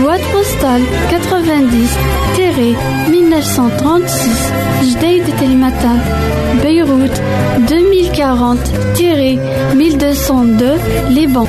Boîte postale 90-1936 Jdeï de Telmata Beyrouth 2040-1202 Liban.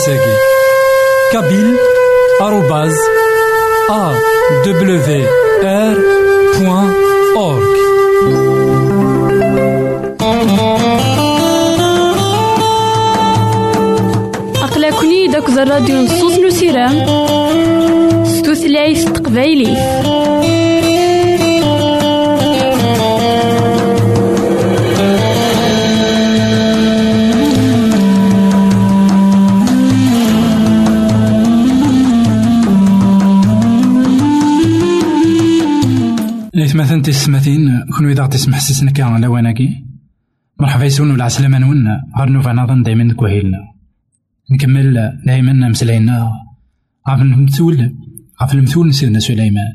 adressagi kabyle arobase awr.org أقلكني داك الراديو نصوص نسيرام ستوثلايف تقبايلي. تسمثين كون إذا تسمح سسنا كان على وناكي مرحبا يسون ولا عسلامة نون غير نوفا نظن دايما كوهيلنا نكمل دايما مسلاينا عف المثول عف المثول سيدنا سليمان.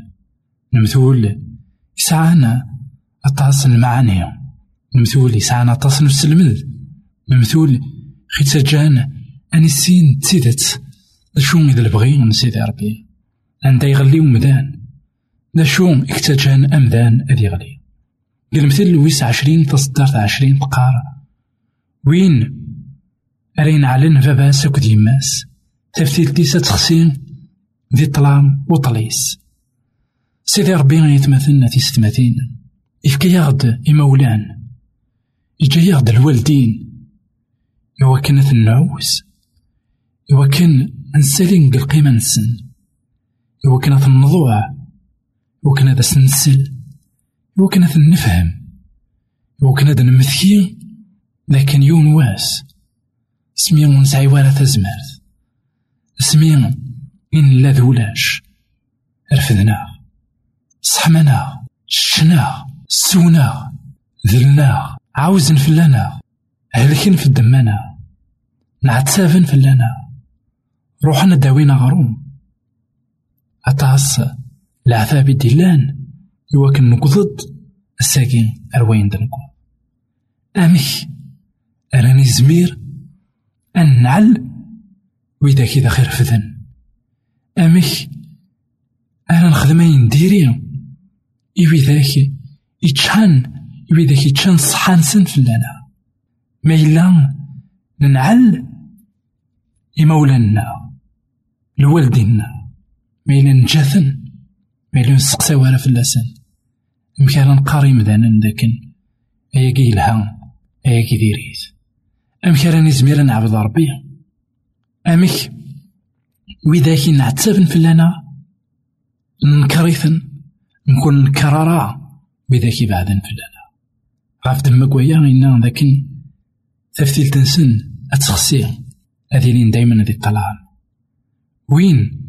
المثول يسعانا أطاس المعاني. المثول يسعانا أطاس نسلمل المثول خيت سجان أني السين تسيدت. شو إذا البغي من سيدي ربي. أنت يغلي ومدان دا شو اكتجان أمذان أذي غلي المثل لويس عشرين تصدرت عشرين تقار وين أرين علن فاباس أكد يماس تفتيل تيسا تخسين ذي طلام وطليس. سيدي ربي يتمثلنا في ستماتين إفكي يغد إمولان. إجا يغد الوالدين. إوا كانت النعوس إوا كان نسالين القيمة نسن. إوا كانت النضوع إوا كان هذا سنسل هذا نفهم هذا نمثي لكن يون واس. سمي ونسعي ولا تزمرت سمي إن لا ذولاش رفدنا. صحمنا. شنا. سونا. ذلنا. عاوزن فلانا. هلكن في الدمانا. نعتسافن فلانا. روحنا داوينا غروم. أتعص العذاب ديلان يوكن نقضد الساقين أروين دنكو. أمك أراني زمير أن نعل وإذا كذا خير فذن أمك أنا نخدمين ديري؟ إوي ذاك يتشان إوي ذاك يتشان صحان سن فلانا. ما إلا ننعل إمولانا لوالدينا ما إلا نجاثن. إلا نسقسا ولا فلاسن. مكان نقاري مدانا لكن أياكي يلها أياكي ديريت أمك راني زمير نعبد ربي. أمك وذاك نعتسفن فلانا. نكريثن نكون نكرارا وذاك بعدن فلانا. غاف دمك ويا إنا لكن تفتيل تنسن. أتخسي هذه لين دايما هذه الطلال. وين؟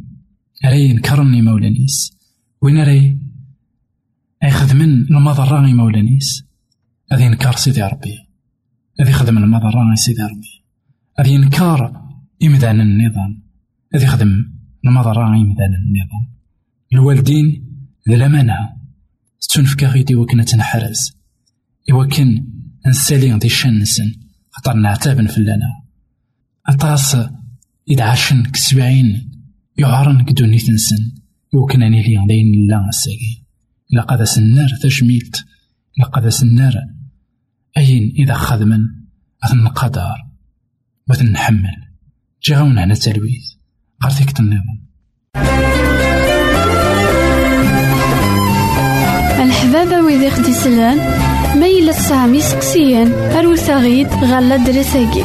راي نكرني مولانيس. وين راي أي خدمن المضرة مولانيس هذه ينكر سيدي ربي. هذه خدم المضرة سيدي ربي. هذه ينكر إمدان النظام. هذه يخدم المضرة إمدان النظام. الوالدين ذي الأمانة تنفكا غيدي وكنا تنحرز. إوا كان نسالي دي الشنسن خاطر نعتابن فلانا أطاس إذا عاشن كسبعين يعارن كدوني تنسن يوكن أني لي داين لا الساقي إلا قاد سنار إلا قاد سنار. أين إذا خدمن؟ أثن قدر وثن نحمل جاونا هنا تلويث. غارتيك النظام الحبابة ويدي خدي سلان ميلة سامي سقسيان أروثاغيد غالا دريساكي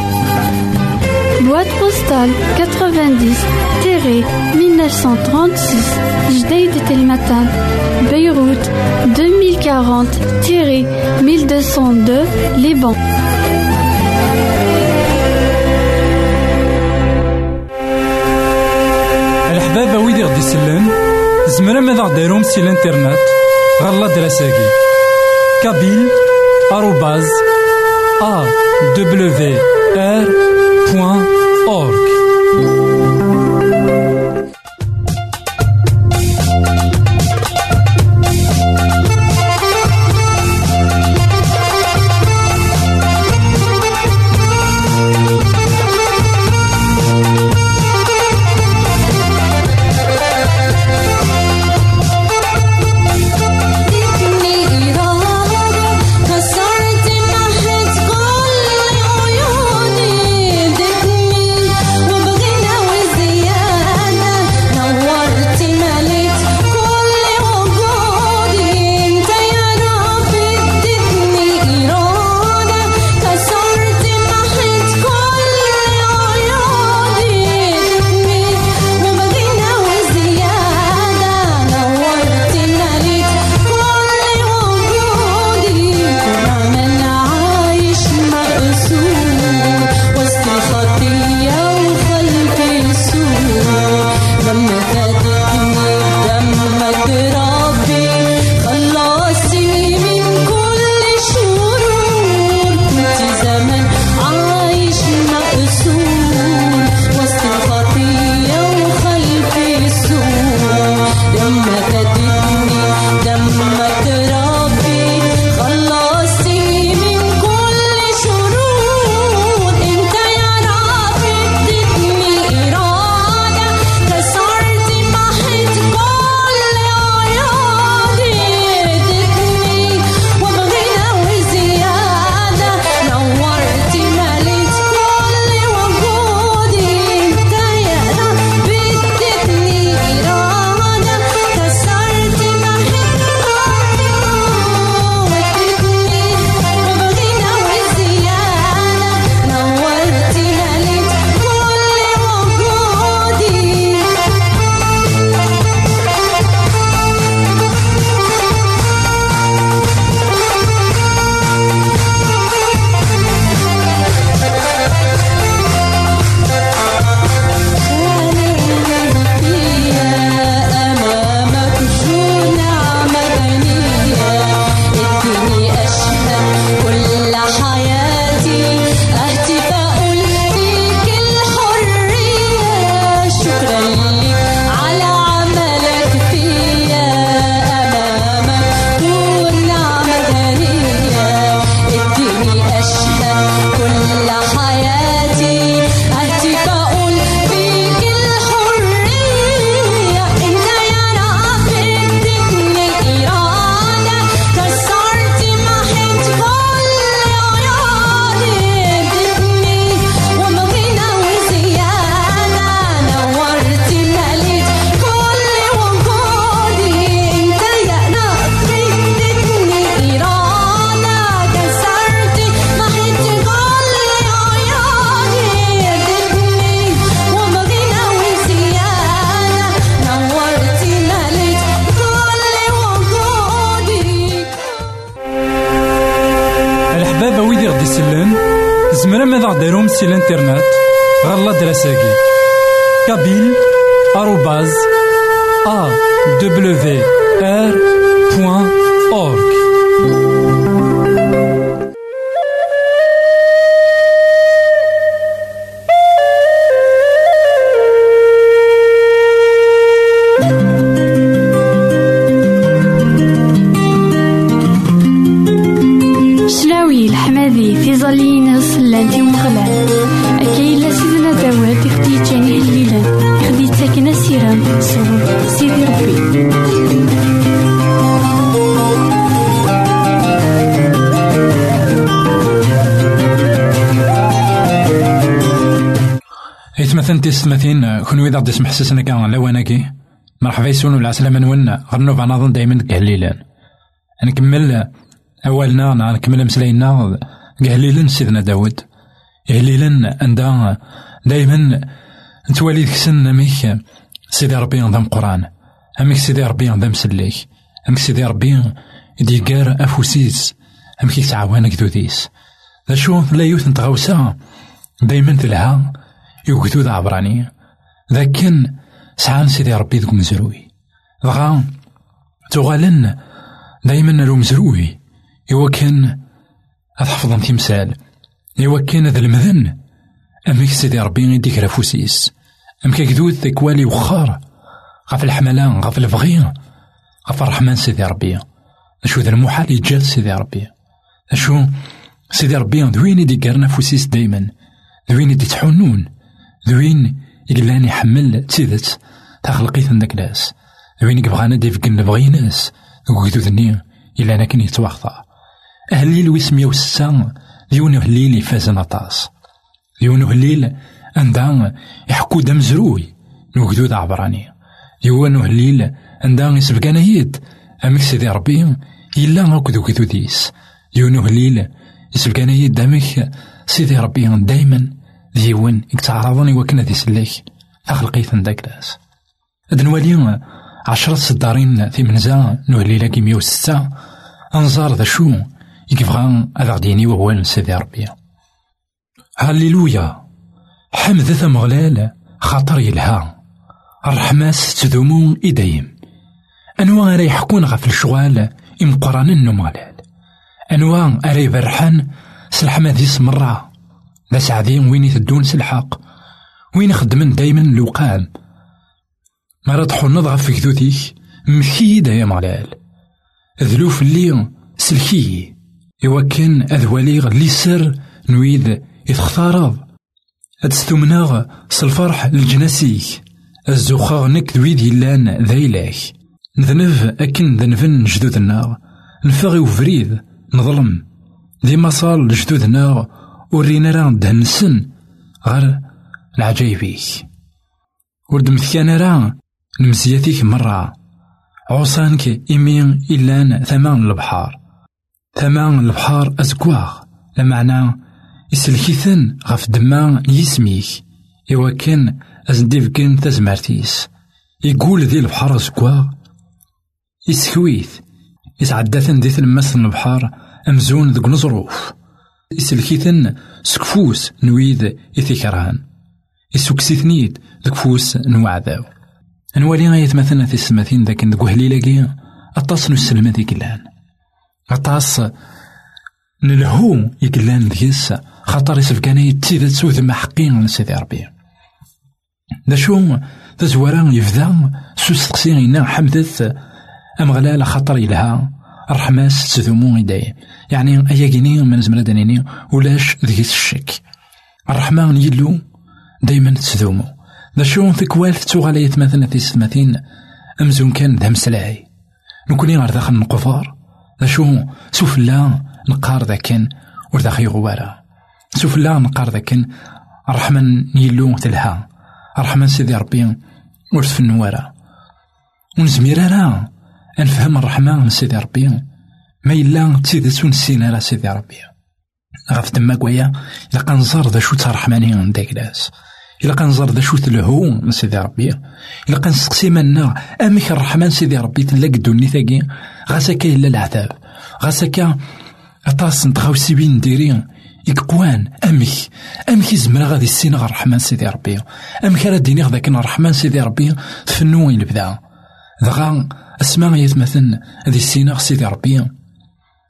Boîte postale 90-1936 Jdeï de Telmatan Beyrouth 2040-1202 Liban. الحبابة ويدي غدي يسلن زمرا ماذا غديرهم سي الانترنت غالا دراساكي. كابيل آروباز أ سي الانترنت غالا دراساكي كابيل آروباز أ دبليو آر بوان أورك إثمثن تيستمثين كون إذا غدي يسمح سسنا كان لواناكي مرحبا يسون والعسلامة نون غنوفا نظن دايما قهليلان. نكمل أولنا نكمل مسلاينا قهليلان سيدنا داود. قهليلان عندها دايما نتوالي ذيك سن أميك سيدي ربي ذا قرآن. أميك سيدي ربي ذا مسليك أميك سيدي ربي ديكار أفوسيس. أميك يتعاونك ذوديس ذا شو لا يوث نتغوسا دايما تلها. يوكدو ذا عبراني. ذاكن سعان سيدي ربي ذوك مزروي دغا تغالن دايما لو مزروي إوا كان هاد حفظن تمثال. إوا كان ذا المذن. أميك سيدي ربي يديك رافوسيس أمك كدود والي وخار؟ غف الحملان غف الفغي غف الرحمن سيدي ربي. أشو ذا المحال يجاد سيدي ربي. أشو سيدي ربي ذوين يديك نفوسيس دايما. ذوين يدي تحنون. ذوين يقلان يحمل تيدت تخلقيت ذاك ناس. ذوين يبغانا ديفكن نبغي ناس. وكدو ذني إلا أنا كني يتوخطا أهليل ويسمية وستة ديون هليل يفازن أطاس. ديون هليل عندها يحكو دم زروي نوكدو ذا عبراني ديون هليل عندها يسبقانا يد أمك سيدي ربي إلا غاكدو كدو ديس. ديون هليل يسبقانا يد أمك سيدي ربي دايما. ديون يتعرضني وكنا دي سليك أخلقيت ذاك ناس هاد نوالي عشرة صدارين في منزا نولي لاكي مية وستة أنظار ذا شو يكفغا هذا غديني وهو سيدي ربي هاليلويا حمد ثمغلال خاطر يلها. الرحماس تذومو إدايم أنواع راه يحكون غف الشغال إمقران نمغلال أنواع راه يبرحان سلحمة ذي سمرة لا سعدين وين يتدون سلحق وين خدمن دايما الوقام مرا تحنض غف كذوتيك مكيدة يا مغلال ذلوف اللي سلكي إوا كان أذواليغ اللي سر نويد هاد ستمناغ سالفرح الجناسيك الزوخاغ نك ذويد يلان ذايلاك نذنف أكن ذنفن جدودنا نفاغي وفريد نظلم. ديما صال لجدودنا ورينا راه دهنسن غير العجايبيك ورد مثكان راه نمزياتيك مرة. عوصانك إمين إلان ثمان البحار. يسلكيثن غف دما يسميك. إوا كان أزنديف كان تزمارتيس يقول ذي البحر أزكواغ يسكويث يسعداثن ذي تلمس البحار أمزون ذك نظروف يسلكيثن سكفوس نويد إثيكران. يسوكسيثنيد ذك فوس نوعذاو. نوالي غاية مثلا في السماثين ذاك ذك وهليلاكي أطاس نسلم ذيك اللان. أطاس نلهو يقلان ديس خاطر يسفكان تسوذ ما حقين لسيدي ربي. دا شو تزورا يفدا سو سقسينا حمدت أمغلال خاطر يلها الرحماس تذمو إيداي يعني أيا كيني من زمرا دانيني ولاش ذيس الشك. الرحمن يلو دايما تذومو دا شو تكوال تتوغاليت مثلا في ستماثين أمزون كان ذا مسلاي. نكوني غير داخل القفار دا شو سوف لا نقار ذاكن ور داخل غوارا سوف لا نقار ذاكن الرحمن يلو تلها. الرحمن سيدي ربي ور تفنوارا ونزمير راه نفهم الرحمن سيدي ربي. ما إلا تيدت ونسينا راه سيدي ربي. غف تماك ويا إلا كنزار ذا شو ترحماني من داك لاس إلا كنزار ذا شو تلهو من سيدي ربي. إلا كنسقسي منا أمك الرحمن سيدي ربي تلاق دوني ثاقي غاساكا إلا العذاب. غاساكا أطاس نتغاوسي بين نديري يقوان أمك أمك يزمر غادي السين غير الرحمن سيدي ربي أمك راه ديني غذاك الرحمن سيدي ربي تفنو وين البدا دغا أسماء يتمثل هذه السين سيدي ربي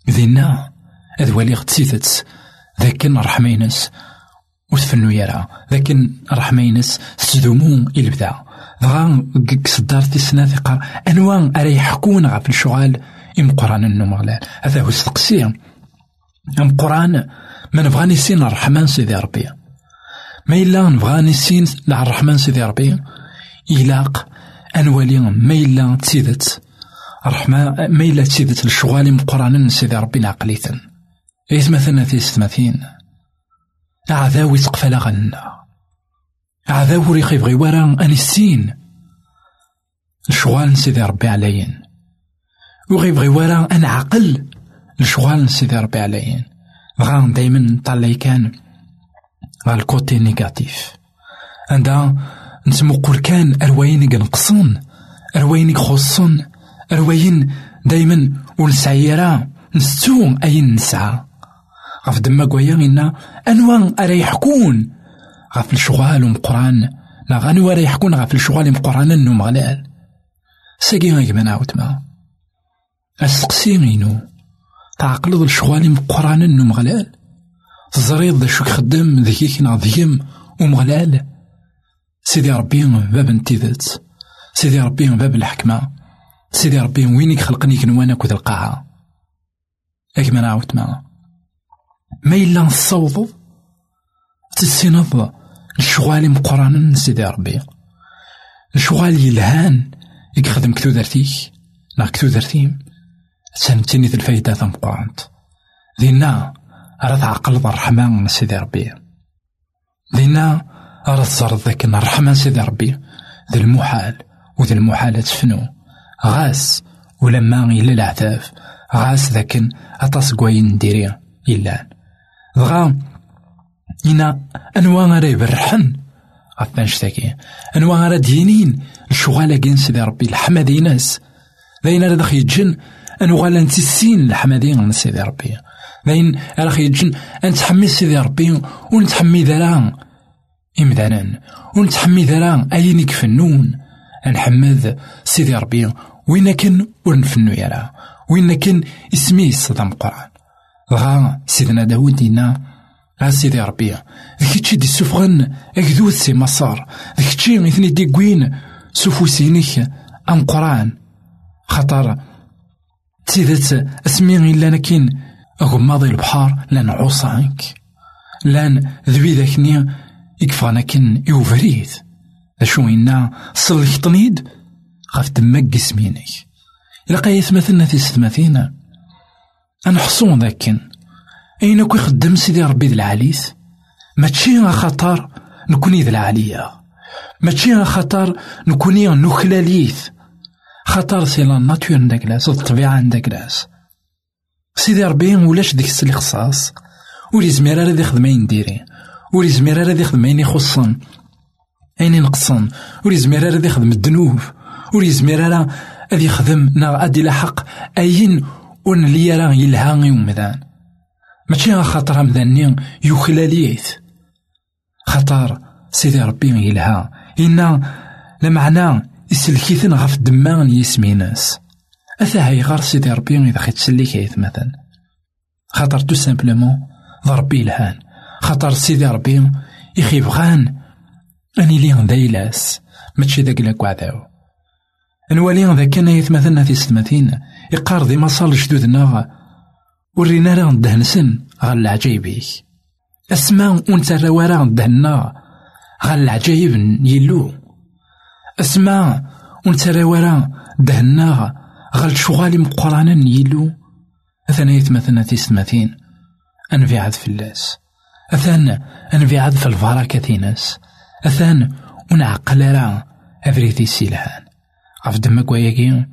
ذينا هذ ولي غتسيتت ذاك الرحمينس وتفنو يرى ذاك الرحمينس تدومو البدا دغا كصدار تيسنا ثقة أنواع أرا يحكون غا في الشغال إم قرآن النمغلال هذا هو التقسيم أم قرآن؟ ما نبغى نسين الرحمن سيدي ربي. ما إلا نبغى نسين الرحمن سيدي ربي. إلاق أنوالي ما إلا تسيدت. الرحمن ما إلا تسيدت الشغال مقران سيدي ربي نعقليتن إيث مثلا في ستماثين أعذاوي تقفل غنا. أعذاو ريخي بغي ورا أنسين الشغال سيدي ربي عليين. وغيبغي ورا أنا عقل الشغال سيدي ربي عليين بغا دايما نطلع كان على الكوتي نيجاتيف. عندها نتمقل كان أرواين نقصن أرواين يخصن أرواين دايما ونسعيرا نستو أين نسعى غف دما كويا إنا أنواع أرا يحكون. غف الشغال ومقران لا غانو أرا يحكون غف الشغال مقران النوم مغلال ساقي غيك أستقسي تعقلض الشغالي مقران انو مغلال. تزريض ذا شو خدم ذيك نعظيم ومغلال. سيدي ربي باب انتذات سيدي ربي باب الحكمة. سيدي ربي وينك خلقني كنوانا كود القاعة أك ما نعاود ما ما إلا نصوض تسينض الشغالي مقرانا سيدي ربي. الشغال يلهان. يخدم كتو درتيك نا كتو درتيم سنتيني الفايدة قرانت دينا راه تعقل الرحمن سيدي ربي. دينا راه تزرد ذاك الرحمن سيدي ربي. ذي المحال وذي المحال تفنو. غاس ولما إلا العتاف. غاس ذاك أطاس كواين نديري إلا. دغا إنا أنواع راه يبرحن. غفانش تاكي أنواع راه دينين. الشغالة كين سيدي ربي الحمد ناس. ذاين راه داخل يتجن. أنوغال نتسين الحمدين سيدي ربي. ذاين راه يتجن أنتحمي سيدي ربي ونتحمي ذرا إمدانا ونتحمي ذرا أين يكفنون. نحمد سيدي ربي وين كان ونفنو يرى وين كان اسمي صدام قرآن غا سيدنا داود دينا غا سيدي ربي ذيك دي سفغن أكدوث سي مسار ذيك تشي مثني دي كوين سفوسينيك أم قرآن خطر تيدت اسمي إلا نكين أغماضي البحار لأن عوصانك. لأن ذوي ذاكني يكفانا كن يوفريد أشو إنا صلك طنيد؟ غاف دمك سمينك. إلا مثلنا في ستماثينا أنحصون ذاكن. أين كو يخدم سيدي ربي ذي العليس؟ ماشي خطر نكوني ذي العليا. ماشي خطر نكوني نخلاليث. خاطر سي لا ناتور عندك لاس الطبيعة عندك لاس. سيدي ربي ولاش ديك السلي خصاص ولي زمير راه يخدم أين ديري؟ ولي زمير راه يخدم أين يخصن؟ أين ينقصن؟ ولي زمير راه يخدم الذنوب. ولي زمير راه غادي يخدم نا أدي لحق أين ون لي راه يلها يومدان ماشي غا خاطر مذني يخلاليت خاطر سيدي ربي يلها. إنا لمعنى يسلكيثن غف دمان يسميناس أثا هاي غار سيدي ربي إذا خيت تسليك مثلا خاطر تو سامبلومون ضربي الهان خاطر سيدي ربي يخي بغان أني لي دايلاس ماشي داك لا كوعداو نوالي ذا كان يتمثلنا في ستماتين يقار ديما صال جدودنا ورينا راه ندهنسن غا العجايبيك اسماء ونترى ورا ندهنا غا العجايب يلو اسمع ونترى ورا دهنا غال شغالي مقرانا يلو أثنى يتمثلنا تيستماثين أنفي عاد في اللاس. أثان أنفي عاد في البركة تيناس أثان ونعقل راه أفريتي سيلهان. غف دما كواياكي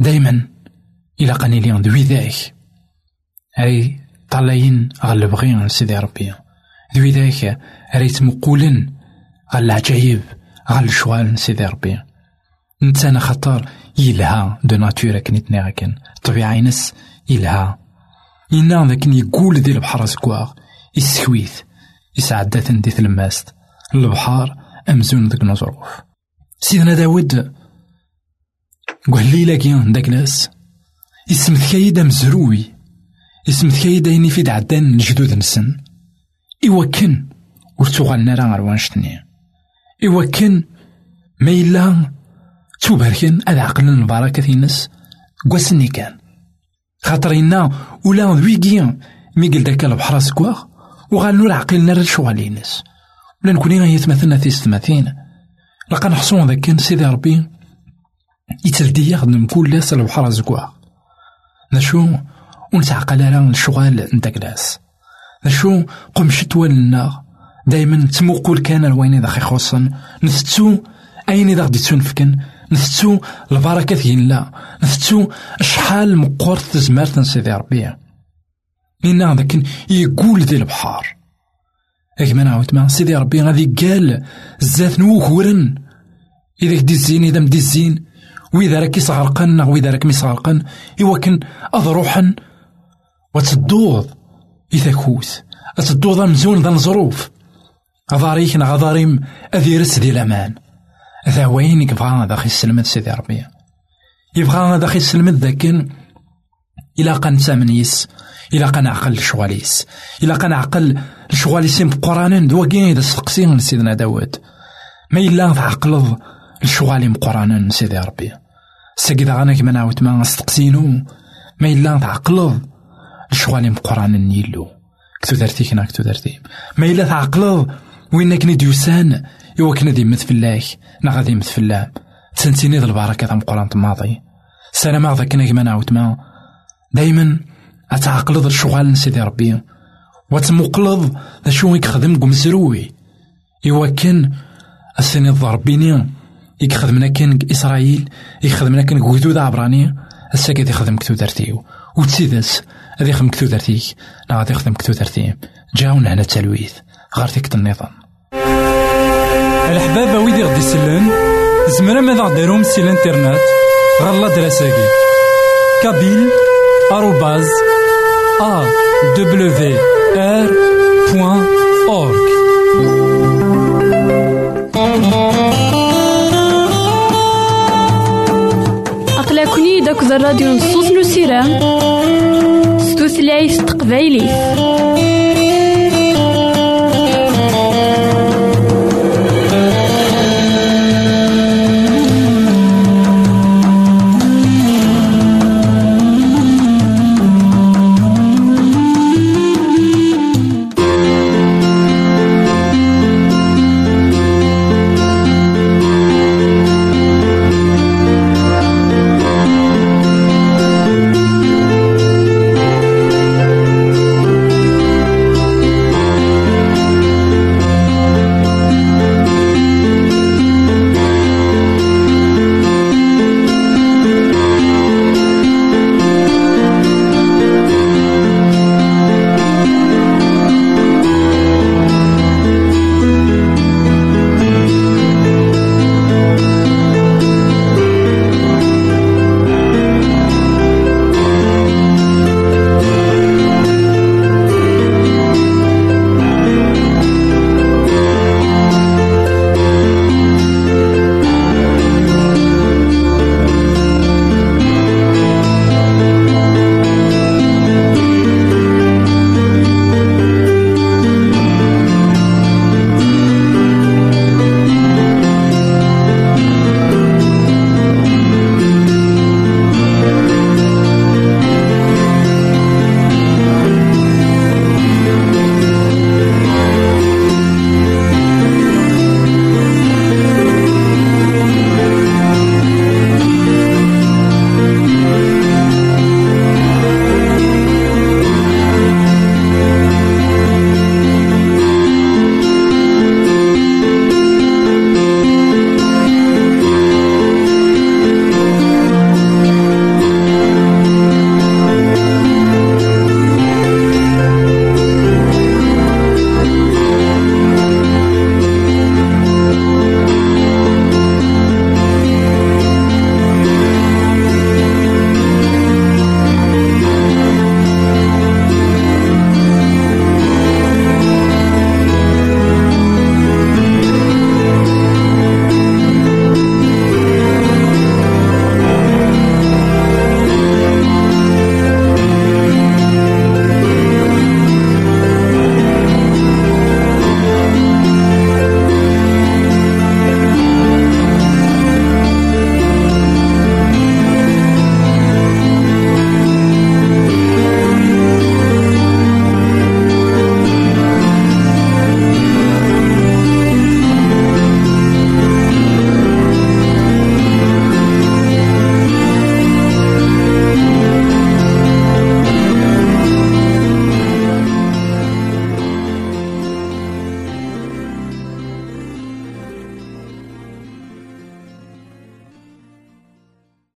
دايما إلا قاني لي دوي ذاك أي طالعين غال بغي سيدي ربي. دوي ريت مقولن غال العجايب غا الشوال سيدي ربي نتانا خطر يلها دو ناتور كني تنيغ كان الطبيعة ينس يلها إنا ذاك يقول ذي البحر سكواغ يسكويت يسعداتن دي تلماست البحار أمزون ذاك نظروف سيدنا داود قال لي لاكي داك ناس يسمت كايدا مزروي يسمت كايدا يني في دعدان الجدود نسن إوا كان ور تغالنا راه إوا كان ما إلا توبركن هذا عقل البركة الناس قواسني كان. خاطر إنا ولا ذويكي مي قل داك البحر سكواغ وغال نور عقلنا راه شغال الناس. ولا نكوني غا يتمثلنا في ستماثين لقا نحصون ذاك سيدي ربي يتلدي يخدم كل لاس البحر سكواغ نشو ونتعقل على الشغال نتاك لاس نشو قمشت والنا دايما تموقول كان الوين إذا خصن نثتو أين إذا غدي تنفكن نثتو البركة لا. نثتو شحال مقور تزمارت سيدي ربي. إنا ذاك يقول ذي البحار. ما نعاود مع سيدي ربي غادي قال زات نوكورن إذا كدي الزين إذا مدي الزين. وإذا راك يصغرقن وإذا راك ميصغرقن إوا كان أضروحا وتدوض إذا كوس تدوض مزون ذا الظروف. أضاريك نغ أضاريم أذيرس دي الأمان. ذا وين يبغى هذا خي السلمد سيدي ربي؟ يبغى هذا خي السلمد ذاكن إلا قا يس إلا قا نعقل الشغاليس إلا قا نعقل الشغاليس مقرانا دواكين إذا سقسين سيدنا داود. ما إلا تعقلض الشغالي مقرانا سيدي ربي. ساكي غانا كما نعاود ما استقسينو ما إلا تعقلض الشغالي مقرانا نيلو كتو درتي كنا كتو درتي. ما إلا تعقلض وين كني ديوسان؟ إوا كنا دي يمت فلاك نا غادي يمت فلام تسنتيني ذا البركة ذا مقران ماضي سلام غدا كنا كما نعاود ما. دايما أتعقلض الشغال سيدي ربي. وتمقلض ذا شو يخدم قمسروي إوا كان السنة ضربيني يخدمنا كان إسرائيل يخدمنا كان قويدو عبراني. هسا كي يخدم كتو درتيو وتسيدس هذا يخدم كتو درتيك لا غادي يخدم كتو درتي جاونا هنا التلويث غير فيك النظام. الحبابة ويدي غدي يسلن زمرا ماذا غديرهم سي الإنترنت غالا دراساكي كابيل آروباز أ دبليو آر بوان أورك أقلكني داك الراديو نصوص نسيران ستوثلايف تقبايلي.